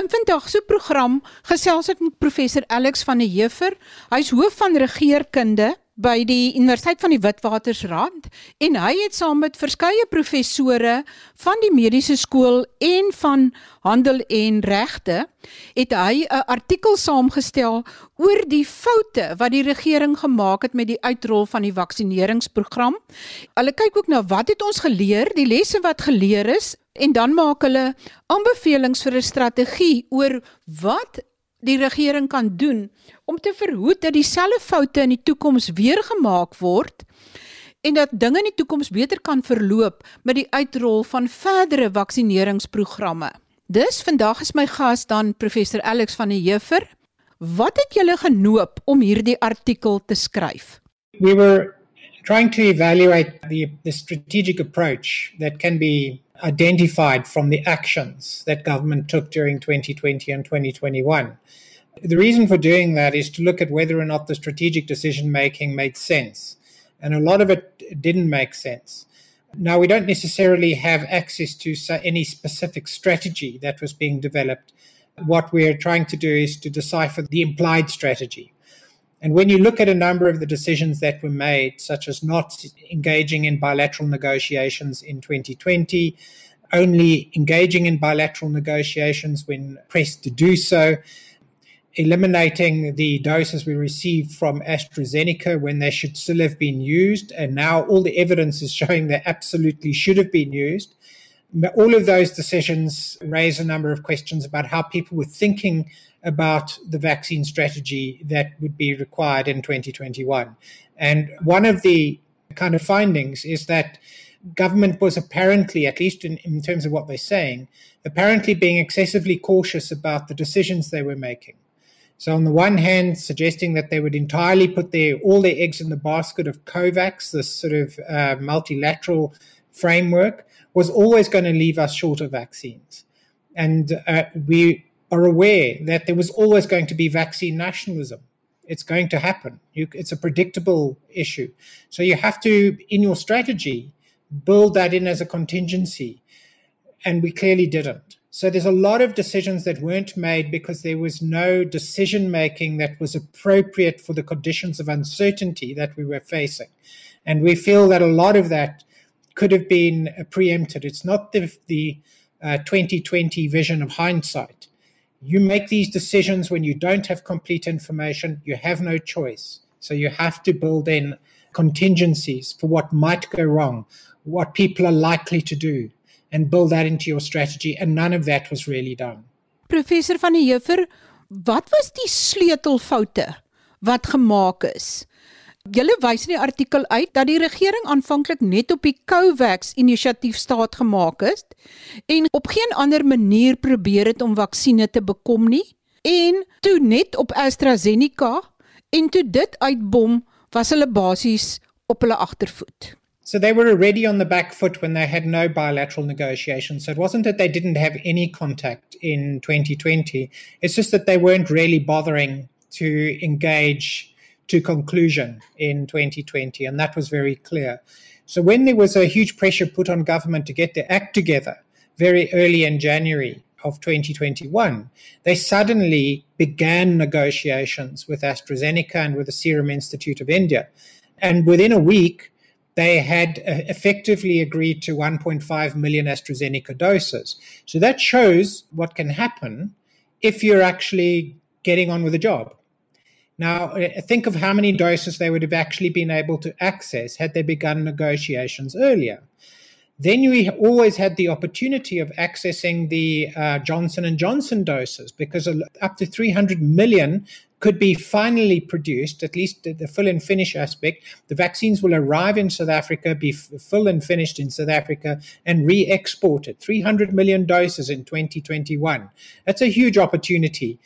In vandag se program gesels ek met professor Alex van der Heever. Hy's hoof van regeerkunde by die Universiteit van die Witwatersrand en hy het saam met verskeie professore van die mediese skool en van handel en regte het hy 'n artikel saamgestel oor die foute wat die regering gemaak het met die uitrol van die vaksineringsprogram. Hulle kyk ook na wat het ons geleer, die lesse wat geleer is en dan maak hulle aanbevelings vir 'n strategie oor wat die regering kan doen om te verhoed dat dieselfde foute in die toekoms weer gemaak word en dat dinge in die toekoms beter kan verloop met die uitrol van verdere vaksineringsprogramme. Dus vandag is my gas dan professor Alex van der Heever. Wat het julle genoop om hierdie artikel te skryf? We were trying to evaluate the the strategic approach that can be identified from the actions that government took during 2020 and 2021. The reason for doing that is to look at whether or not the strategic decision making made sense. And a lot of it didn't make sense. Now, we don't necessarily have access to any specific strategy that was being developed. What we're trying to do is to decipher the implied strategy. And when you look at a number of the decisions that were made, such as not engaging in bilateral negotiations in 2020, only engaging in bilateral negotiations when pressed to do so, eliminating the doses we received from AstraZeneca when they should still have been used, and now all the evidence is showing they absolutely should have been used. All of those decisions raise a number of questions about how people were thinking about the vaccine strategy that would be required in 2021. And one of the kind of findings is that government was apparently, at least in, in terms of what they're saying, apparently being excessively cautious about the decisions they were making. So on the one hand, suggesting that they would entirely put their all their eggs in the basket of COVAX, this sort of uh, multilateral framework, was always going to leave us short of vaccines. And uh, we are aware that there was always going to be vaccine nationalism. It's going to happen. You, it's a predictable issue. So you have to, in your strategy, build that in as a contingency. And we clearly didn't. So there's a lot of decisions that weren't made because there was no decision making that was appropriate for the conditions of uncertainty that we were facing. And we feel that a lot of that could have been preempted. It's not the, the uh, 2020 vision of hindsight. You make these decisions when you don't have complete information, you have no choice. So you have to build in contingencies for what might go wrong, what people are likely to do and build that into your strategy and none of that was really done. Professor van der wat was die sleutelfoute wat gemaak is? Julle wys in die artikel uit dat die regering aanvanklik net op die COVAX inisiatief staat gemaak het en op geen ander manier probeer het om vaksines te bekom nie en toe net op AstraZeneca en toe dit uitbom was hulle basies op hulle agtervoet. So they were already on the back foot when they had no bilateral negotiations. So it wasn't that they didn't have any contact in 2020. It's just that they weren't really bothering to engage to conclusion in 2020. And that was very clear. So when there was a huge pressure put on government to get their act together very early in January of 2021, they suddenly began negotiations with AstraZeneca and with the Serum Institute of India. And within a week, they had uh, effectively agreed to 1.5 million AstraZeneca doses. So that shows what can happen if you're actually getting on with the job. Now, think of how many doses they would have actually been able to access had they begun negotiations earlier. Then we always had the opportunity of accessing the uh, Johnson and Johnson doses because up to 300 million could be finally produced, at least the fill and finish aspect. The vaccines will arrive in South Africa, be full and finished in South Africa, and re exported. 300 million doses in 2021. That's a huge opportunity.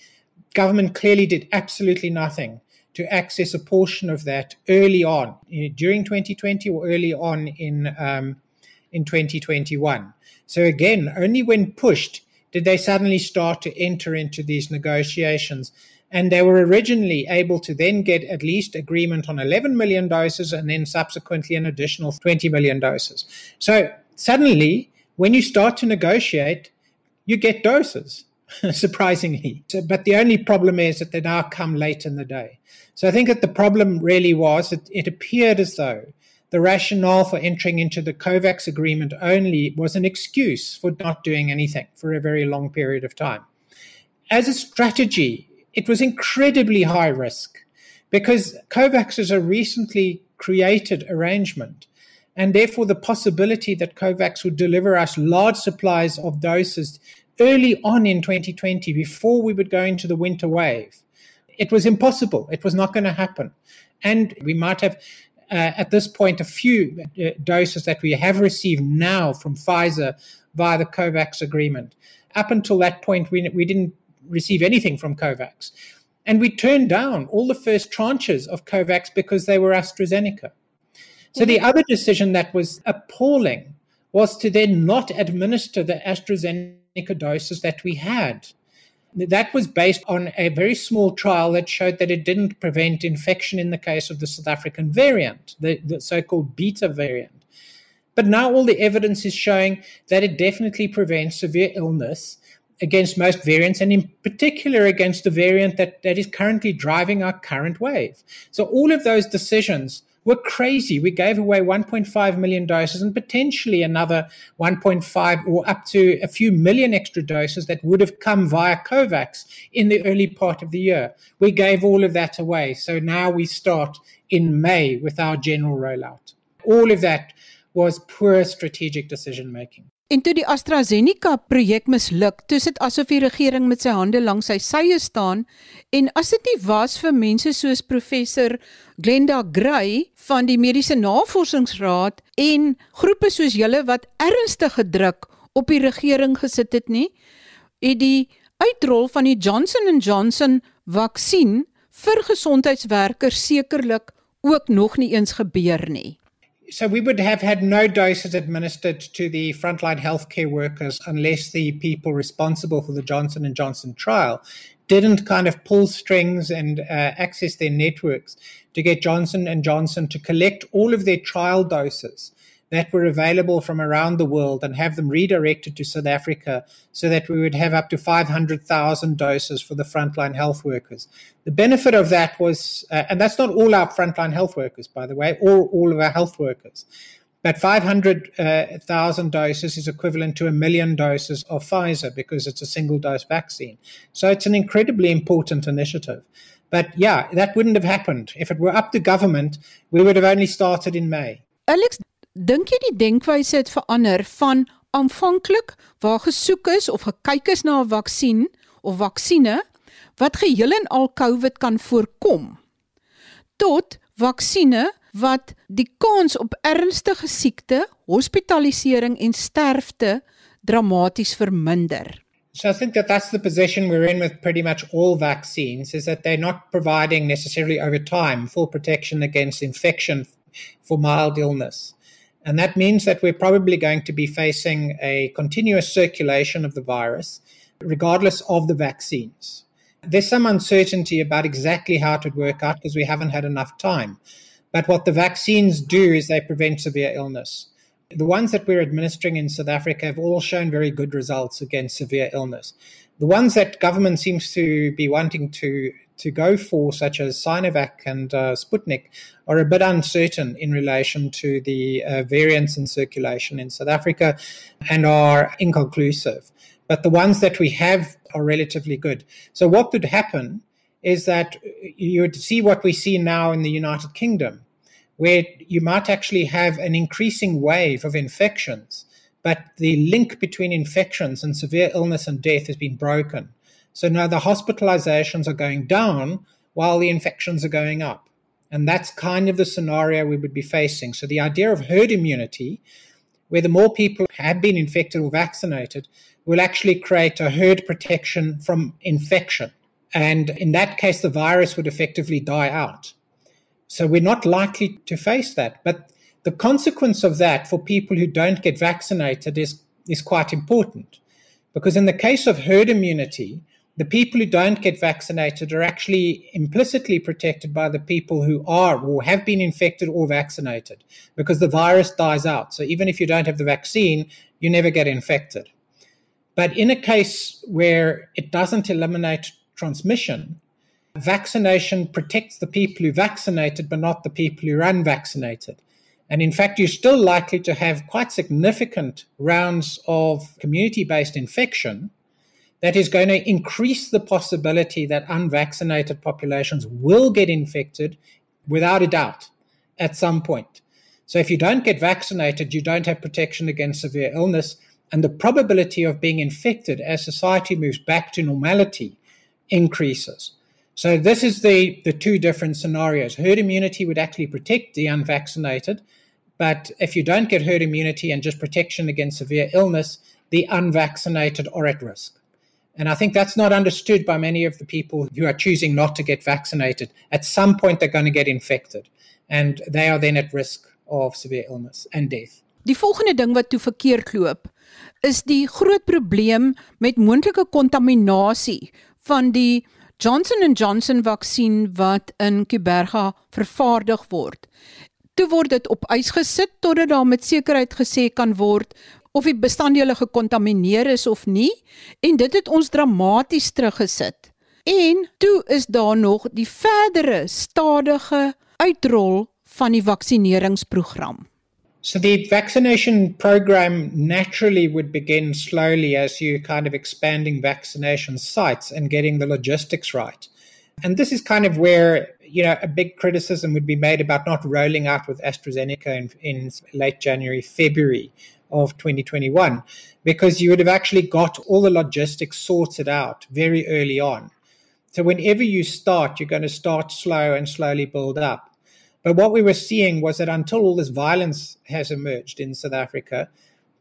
Government clearly did absolutely nothing to access a portion of that early on during 2020 or early on in um, in 2021. So again, only when pushed did they suddenly start to enter into these negotiations. And they were originally able to then get at least agreement on 11 million doses and then subsequently an additional 20 million doses. So suddenly, when you start to negotiate, you get doses. surprisingly. So, but the only problem is that they now come late in the day. So I think that the problem really was that it appeared as though the rationale for entering into the COVAX agreement only was an excuse for not doing anything for a very long period of time. As a strategy, it was incredibly high risk because COVAX is a recently created arrangement. And therefore, the possibility that COVAX would deliver us large supplies of doses early on in 2020, before we would go into the winter wave, it was impossible. It was not going to happen. And we might have uh, at this point a few uh, doses that we have received now from Pfizer via the COVAX agreement. Up until that point, we, we didn't receive anything from COVAX. And we turned down all the first tranches of COVAX because they were AstraZeneca. So the other decision that was appalling was to then not administer the AstraZeneca doses that we had that was based on a very small trial that showed that it didn't prevent infection in the case of the South African variant, the, the so called beta variant. But now all the evidence is showing that it definitely prevents severe illness against most variants, and in particular against the variant that, that is currently driving our current wave. So all of those decisions were crazy. We gave away 1.5 million doses and potentially another 1.5 or up to a few million extra doses that would have come via COVAX in the early part of the year. We gave all of that away. So now we start in May with our general rollout. All of that was poor strategic decision making. En toe die AstraZeneca projek misluk, toe sit asof die regering met sy hande langs sy sye staan en as dit nie was vir mense soos professor Glenda Gray van die Mediese Navorsingsraad en groepe soos julle wat ernstige druk op die regering gesit het nie, het die uitrol van die Johnson & Johnson vaksin vir gesondheidswerkers sekerlik ook nog nie eens gebeur nie. So we would have had no doses administered to the frontline healthcare workers unless the people responsible for the Johnson and Johnson trial didn't kind of pull strings and uh, access their networks to get Johnson and Johnson to collect all of their trial doses that were available from around the world and have them redirected to South Africa so that we would have up to 500,000 doses for the frontline health workers. The benefit of that was, uh, and that's not all our frontline health workers, by the way, or all of our health workers. But 500,000 uh, doses is equivalent to a million doses of Pfizer because it's a single dose vaccine. So it's an incredibly important initiative. But yeah, that wouldn't have happened. If it were up to government, we would have only started in May. Alex, Dink jy die denkwyse het verander van aanvanklik waar gesoek is of gekyk is na 'n vaksin of vaksines wat geheel en al COVID kan voorkom tot vaksines wat die kans op ernstige siekte, hospitalisering en sterfte dramaties verminder. So I think that that's the position we're in with pretty much all vaccines is that they're not providing necessarily over time full protection against infection for mild illness. And that means that we're probably going to be facing a continuous circulation of the virus, regardless of the vaccines. There's some uncertainty about exactly how it would work out because we haven't had enough time. But what the vaccines do is they prevent severe illness. The ones that we're administering in South Africa have all shown very good results against severe illness. The ones that government seems to be wanting to to go for, such as Sinovac and uh, Sputnik, are a bit uncertain in relation to the uh, variants in circulation in South Africa and are inconclusive. But the ones that we have are relatively good. So, what could happen is that you would see what we see now in the United Kingdom, where you might actually have an increasing wave of infections, but the link between infections and severe illness and death has been broken. So now the hospitalizations are going down while the infections are going up. And that's kind of the scenario we would be facing. So the idea of herd immunity, where the more people have been infected or vaccinated, will actually create a herd protection from infection. And in that case, the virus would effectively die out. So we're not likely to face that. But the consequence of that for people who don't get vaccinated is, is quite important. Because in the case of herd immunity, the people who don't get vaccinated are actually implicitly protected by the people who are or have been infected or vaccinated because the virus dies out. So even if you don't have the vaccine, you never get infected. But in a case where it doesn't eliminate transmission, vaccination protects the people who vaccinated, but not the people who are unvaccinated. And in fact, you're still likely to have quite significant rounds of community based infection that is going to increase the possibility that unvaccinated populations will get infected without a doubt at some point. So if you don't get vaccinated, you don't have protection against severe illness. And the probability of being infected as society moves back to normality increases. So this is the, the two different scenarios. Herd immunity would actually protect the unvaccinated, but if you don't get herd immunity and just protection against severe illness, the unvaccinated are at risk. And I think that's not understood by many of the people who are choosing not to get vaccinated. At some point, they're going to get infected, and they are then at risk of severe illness and death. Die volgende ding wat toe verkeerd loop, is die groot probleem met moontlike kontaminasie van die Johnson & Johnson vaksin wat in Kuberga vervaardig word. Toe word dit op ys gesit totdat daar met sekerheid gesê kan word of die bestanddele gekontamineer is of nie en dit het ons dramaties teruggesit. En toe is daar nog die verdere stadige uitrol van die vaksineringsprogram. So the vaccination program naturally would begin slowly as you kind of expanding vaccination sites and getting the logistics right. And this is kind of where, you know, a big criticism would be made about not rolling out with AstraZeneca in, in late January, February of 2021, because you would have actually got all the logistics sorted out very early on. So whenever you start, you're going to start slow and slowly build up. But what we were seeing was that until all this violence has emerged in South Africa,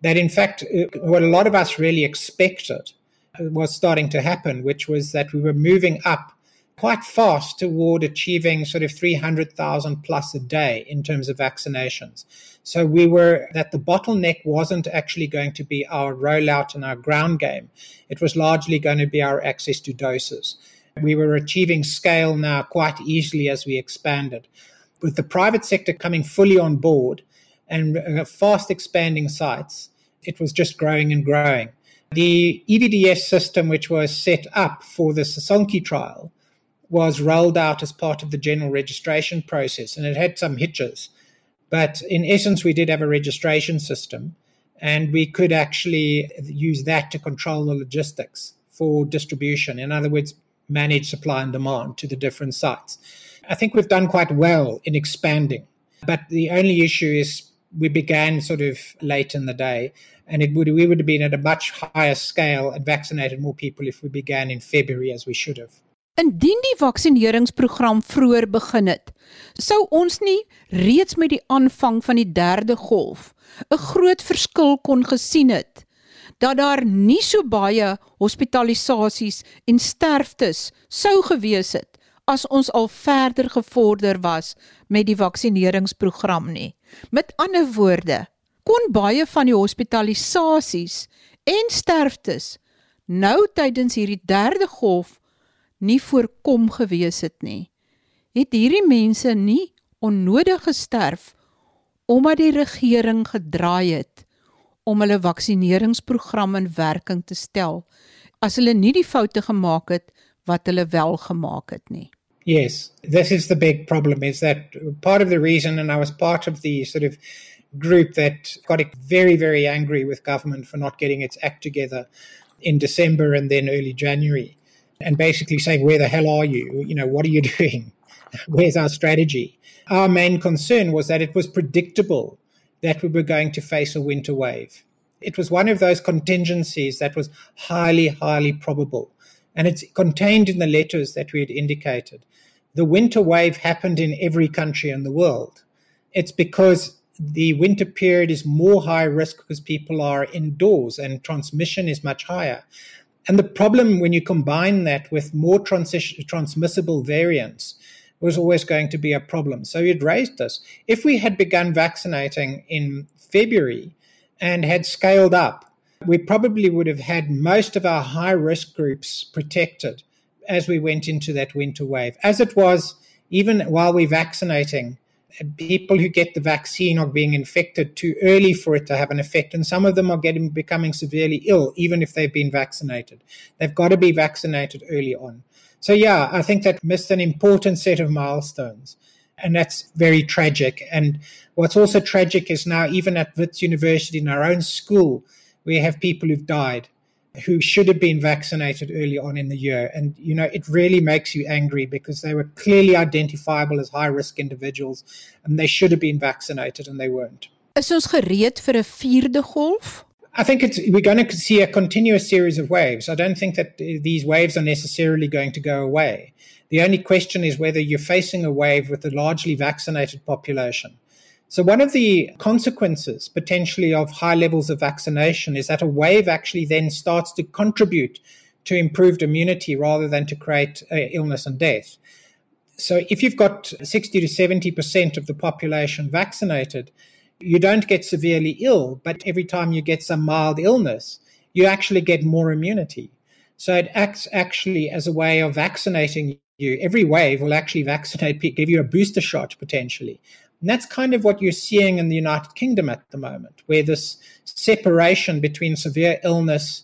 that in fact, uh, what a lot of us really expected was starting to happen, which was that we were moving up quite fast toward achieving sort of 300,000 plus a day in terms of vaccinations. So we were that the bottleneck wasn't actually going to be our rollout and our ground game. It was largely going to be our access to doses. We were achieving scale now quite easily as we expanded with the private sector coming fully on board and uh, fast expanding sites, it was just growing and growing. The EVDS system, which was set up for the Sisonke trial, was rolled out as part of the general registration process, and it had some hitches. But in essence, we did have a registration system, and we could actually use that to control the logistics for distribution. In other words, manage supply and demand to the different sites. I think we've done quite well in expanding. But the only issue is we began sort of late in the day, and it would we would have been at a much higher scale and vaccinated more people if we began in February as we should have. Indien die vaksineringsprogram vroeër begin het, sou ons nie reeds met die aanvang van die derde golf 'n groot verskil kon gesien het dat daar nie so baie hospitalisasies en sterftes sou gewees het as ons al verder gevorder was met die vaksineringsprogram nie. Met ander woorde, kon baie van die hospitalisasies en sterftes nou tydens hierdie derde golf nie voorkom gewees het nie. Het hierdie mense nie onnodig gesterf omdat die regering gedraai het om hulle vaksineringsprogram in werking te stel as hulle nie die foute gemaak het wat hulle wel gemaak het nie. Yes, this is the big problem is that part of the reason and I was part of the sort of group that got very very angry with government for not getting its act together in December and then early January and basically saying where the hell are you? You know, what are you doing? Where's our strategy? Our main concern was that it was predictable that we were going to face a winter wave. It was one of those contingencies that was highly, highly probable. And it's contained in the letters that we had indicated. The winter wave happened in every country in the world. It's because the winter period is more high risk because people are indoors and transmission is much higher. And the problem when you combine that with more transmissible variants was always going to be a problem. So it raised us. If we had begun vaccinating in February and had scaled up we probably would have had most of our high risk groups protected as we went into that winter wave. As it was, even while we're vaccinating, people who get the vaccine are being infected too early for it to have an effect, and some of them are getting becoming severely ill even if they've been vaccinated. They've got to be vaccinated early on. So yeah, I think that missed an important set of milestones, and that's very tragic. And what's also tragic is now even at Wits University in our own school, we have people who've died who should have been vaccinated early on in the year. And, you know, it really makes you angry because they were clearly identifiable as high risk individuals and they should have been vaccinated and they weren't. Is ons gereed vir 'n vierde golf? I think it's, we're going to see a continuous series of waves. I don't think that these waves are necessarily going to go away. The only question is whether you're facing a wave with a largely vaccinated population so, one of the consequences potentially of high levels of vaccination is that a wave actually then starts to contribute to improved immunity rather than to create uh, illness and death. So, if you've got 60 to 70% of the population vaccinated, you don't get severely ill, but every time you get some mild illness, you actually get more immunity. So, it acts actually as a way of vaccinating you. Every wave will actually vaccinate, give you a booster shot potentially. And that's kind of what you're seeing in the United Kingdom at the moment, where this separation between severe illness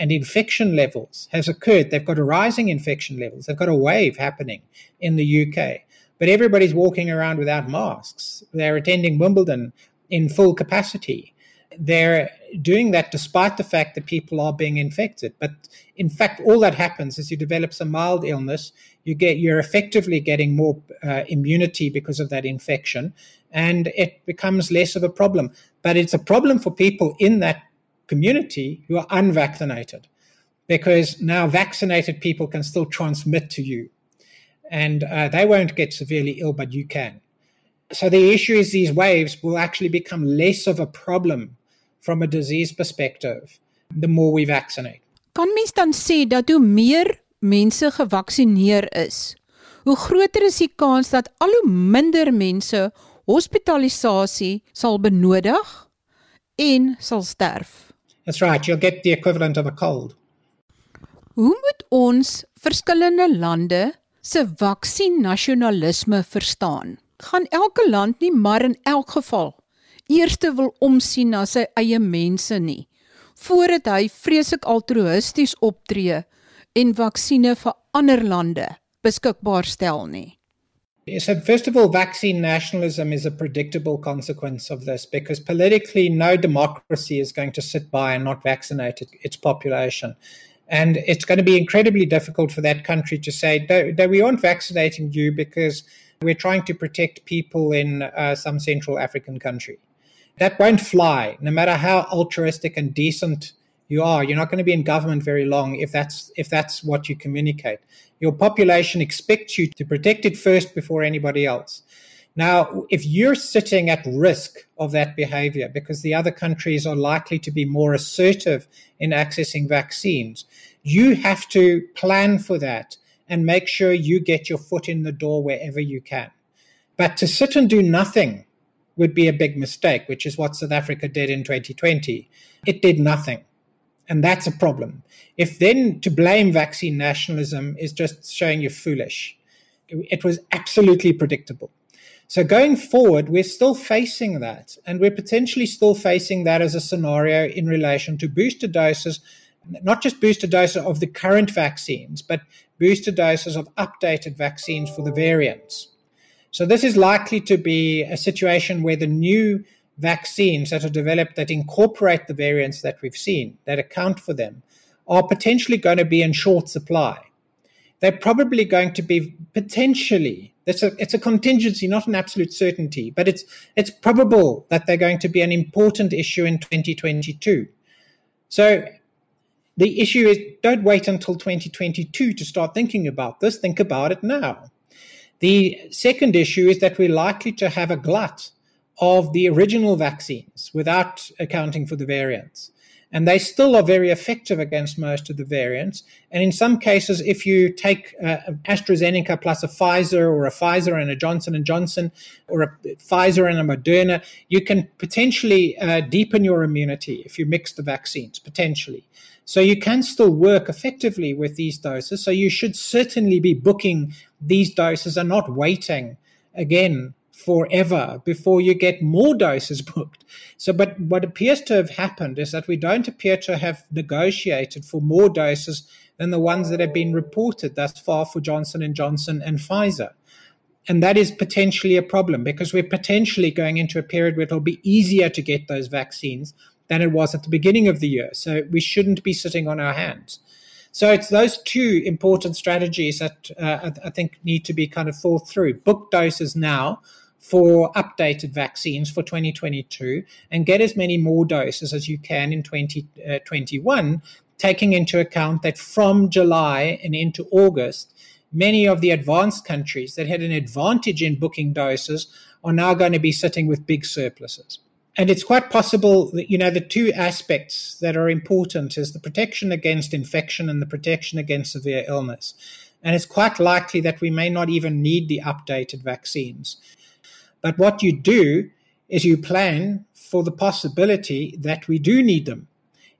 and infection levels has occurred. They've got a rising infection levels. They've got a wave happening in the UK. But everybody's walking around without masks. They're attending Wimbledon in full capacity. They're doing that despite the fact that people are being infected. But in fact, all that happens is you develop some mild illness. You get you're effectively getting more uh, immunity because of that infection, and it becomes less of a problem. But it's a problem for people in that community who are unvaccinated, because now vaccinated people can still transmit to you, and uh, they won't get severely ill, but you can. So the issue is these waves will actually become less of a problem from a disease perspective the more we vaccinate. Kan mens dan sê dat hoe meer mense gevaksinereer is, hoe groter is die kans dat al hoe minder mense hospitalisasie sal benodig en sal sterf. That's right, you'll get the equivalent of a cold. Hoe moet ons verskillende lande se vaksinasionalisme verstaan? Gaan elke land nie maar in elk geval eerste wil omsien na sy eie mense nie voordat hy vreeslik altruïsties optree en vaksines vir ander lande beskikbaar stel nie. So first of all, vaccine nationalism is a predictable consequence of this because politically no democracy is going to sit by and not vaccinate its population. And it's going to be incredibly difficult for that country to say, no, we aren't vaccinating you because we're trying to protect people in uh, some Central African country that won't fly. No matter how altruistic and decent you are, you're not going to be in government very long if that's if that's what you communicate. Your population expects you to protect it first before anybody else. Now, if you're sitting at risk of that behavior because the other countries are likely to be more assertive in accessing vaccines, you have to plan for that and make sure you get your foot in the door wherever you can. But to sit and do nothing would be a big mistake, which is what South Africa did in 2020. It did nothing. And that's a problem. If then to blame vaccine nationalism is just showing you're foolish, it was absolutely predictable. So going forward, we're still facing that. And we're potentially still facing that as a scenario in relation to booster doses, not just booster doses of the current vaccines, but booster doses of updated vaccines for the variants. So this is likely to be a situation where the new vaccines that are developed that incorporate the variants that we've seen, that account for them, are potentially going to be in short supply. They're probably going to be potentially it's a it's a contingency, not an absolute certainty, but it's it's probable that they're going to be an important issue in 2022. So the issue is don't wait until 2022 to start thinking about this. Think about it now. The second issue is that we're likely to have a glut of the original vaccines without accounting for the variants. And they still are very effective against most of the variants. And in some cases, if you take uh, AstraZeneca plus a Pfizer or a Pfizer and a Johnson and Johnson or a Pfizer and a Moderna, you can potentially uh, deepen your immunity if you mix the vaccines, potentially. So you can still work effectively with these doses. So you should certainly be booking these doses and not waiting again forever before you get more doses booked. So, but what appears to have happened is that we don't appear to have negotiated for more doses than the ones that have been reported thus far for Johnson and Johnson and Pfizer. And that is potentially a problem because we're potentially going into a period where it'll be easier to get those vaccines than it was at the beginning of the year. So we shouldn't be sitting on our hands. So it's those two important strategies that uh, I, think need to be kind of thought through. Book doses now for updated vaccines for 2022 and get as many more doses as you can in 2021, uh, taking into account that from July and into August, many of the advanced countries that had an advantage in booking doses are now going to be sitting with big surpluses and it's quite possible that you know the two aspects that are important is the protection against infection and the protection against severe illness. And it's quite likely that we may not even need the updated vaccines. But what you do is you plan for the possibility that we do need them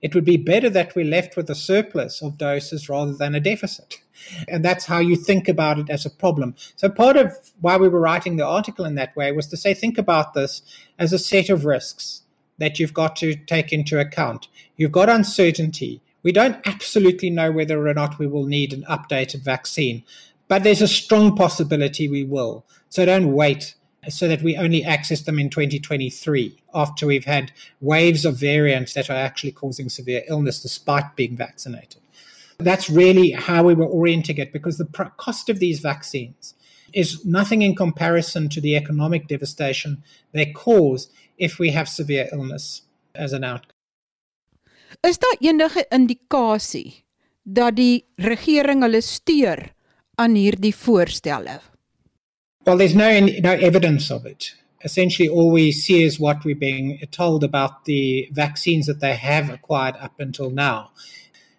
it would be better that we're left with a surplus of doses rather than a deficit and that's how you think about it as a problem. So part of why we were writing the article in that way was to say, think about this as a set of risks that you've got to take into account. You've got uncertainty. We don't absolutely know whether or not we will need an updated vaccine, but there's a strong possibility we will. So don't wait so that we only access them in 2023 after we've had waves of variants that are actually causing severe illness despite being vaccinated. That's really how we were orienting it because the cost of these vaccines is nothing in comparison to the economic devastation they cause if we have severe illness as an outcome. Is daar enige indikasie dat die regering hulle steur aan hierdie voorstelle? Well, there's no no evidence of it. Essentially, all we see is what we're being told about the vaccines that they have acquired up until now.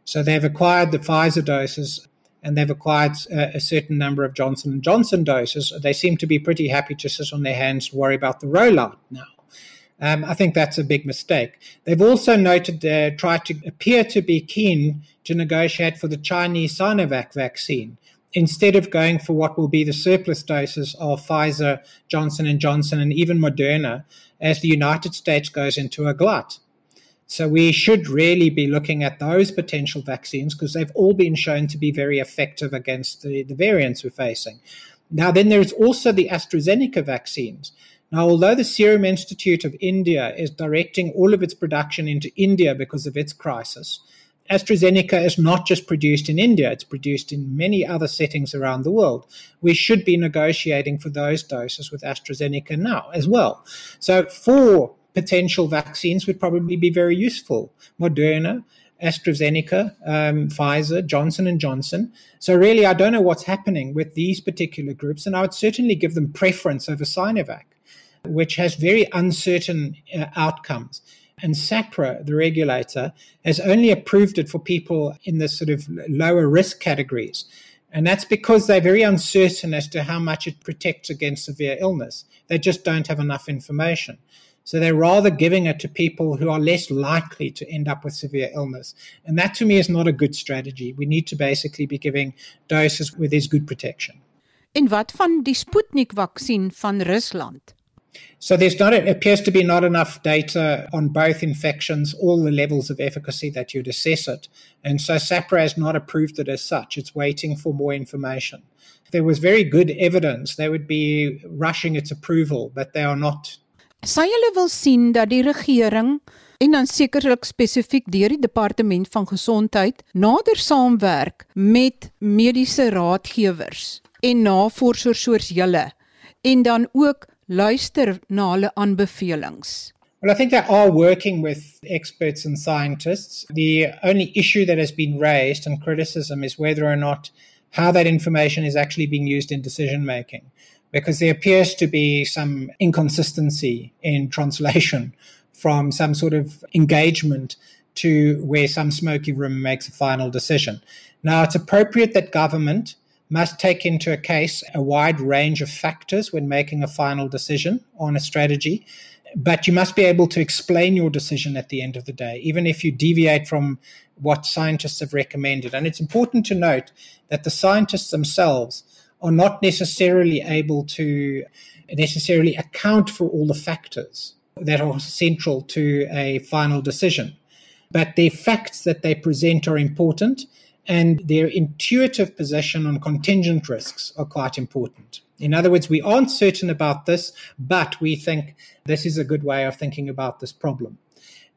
So they've acquired the Pfizer doses and they've acquired a, a certain number of Johnson and Johnson doses. They seem to be pretty happy to sit on their hands and worry about the rollout now. Um, I think that's a big mistake. They've also noted they uh, tried to appear to be keen to negotiate for the Chinese Sinovac vaccine instead of going for what will be the surplus doses of Pfizer, Johnson and Johnson, and even Moderna, as the United States goes into a glut. So we should really be looking at those potential vaccines because they've all been shown to be very effective against the, the variants we're facing. Now, then there's also the AstraZeneca vaccines. Now, although the Serum Institute of India is directing all of its production into India because of its crisis, AstraZeneca is not just produced in India, it's produced in many other settings around the world. We should be negotiating for those doses with AstraZeneca now as well. So, four potential vaccines would probably be very useful. Moderna, AstraZeneca, um, Pfizer, Johnson and Johnson. So really, I don't know what's happening with these particular groups, and I would certainly give them preference over Sinovac, which has very uncertain uh, outcomes. And SAHPRA, the regulator, has only approved it for people in the sort of lower risk categories. And that's because they're very uncertain as to how much it protects against severe illness. They just don't have enough information. So they're rather giving it to people who are less likely to end up with severe illness. And that to me is not a good strategy. We need to basically be giving doses where there's good protection. En wat van die Sputnik vaksin van Rusland? So there's not appears to be not enough data on both infections, all the levels of efficacy that you'd assess it. And so SAHPRA has not approved it as such. It's waiting for more information. There was very good evidence, they would be rushing its approval, but they are not Sy hulle wil sien dat die regering en dan sekerlik spesifiek deur die departement van gesondheid nader saamwerk met mediese raadgewers en navorsers soos julle en dan ook luister na hulle aanbevelings. Well, I think they are working with experts and scientists. The only issue that has been raised and criticism is whether or not how that information is actually being used in decision making. because there appears to be some inconsistency in translation from some sort of engagement to where some smoky room makes a final decision. Now, it's appropriate that government must take into account a wide range of factors when making a final decision on a strategy, but you must be able to explain your decision at the end of the day, even if you deviate from what scientists have recommended. And it's important to note that the scientists themselves are not necessarily able to necessarily account for all the factors that are central to a final decision. But the facts that they present are important, and their intuitive position on contingent risks are quite important. In other words, we aren't certain about this, but we think this is a good way of thinking about this problem.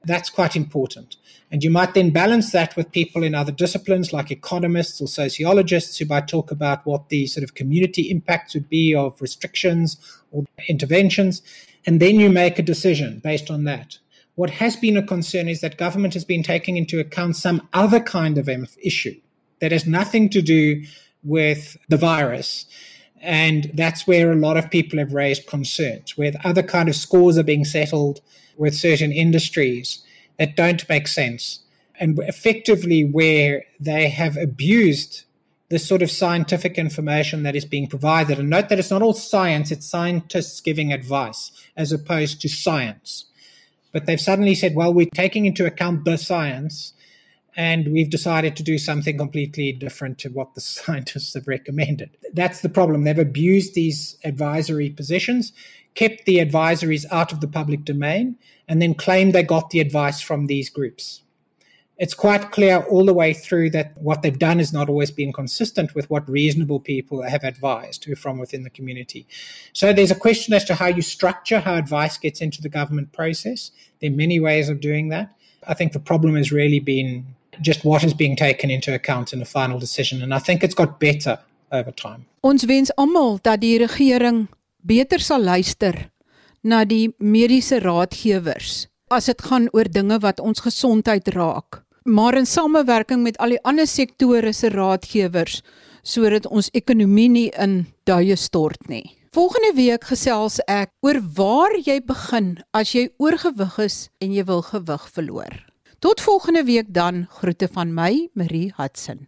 That's quite important. And you might then balance that with people in other disciplines like economists or sociologists who might talk about what the sort of community impacts would be of restrictions or interventions. And then you make a decision based on that. What has been a concern is that government has been taking into account some other kind of issue that has nothing to do with the virus. And that's where a lot of people have raised concerns, where other kind of scores are being settled with certain industries that don't make sense. And effectively, where they have abused the sort of scientific information that is being provided. And note that it's not all science, it's scientists giving advice as opposed to science. But they've suddenly said, well, we're taking into account the science and we've decided to do something completely different to what the scientists have recommended. That's the problem. They've abused these advisory positions, kept the advisories out of the public domain, and then claimed they got the advice from these groups. It's quite clear all the way through that what they've done is not always been consistent with what reasonable people have advised who from within the community. So there's a question as to how you structure how advice gets into the government process. There are many ways of doing that. I think the problem has really been just what is being taken into account in a final decision and I think it's got better over time. Ons wens almal dat die regering beter sal luister na die mediese raadgewers as dit gaan oor dinge wat ons gesondheid raak, maar in samewerking met al die ander sektore se raadgewers sodat ons ekonomie nie in duie stort nie. Volgende week gesels ek oor waar jy begin as jy oorgewig is en jy wil gewig verloor. Tot volgende week dan groete van my Marie Hudson.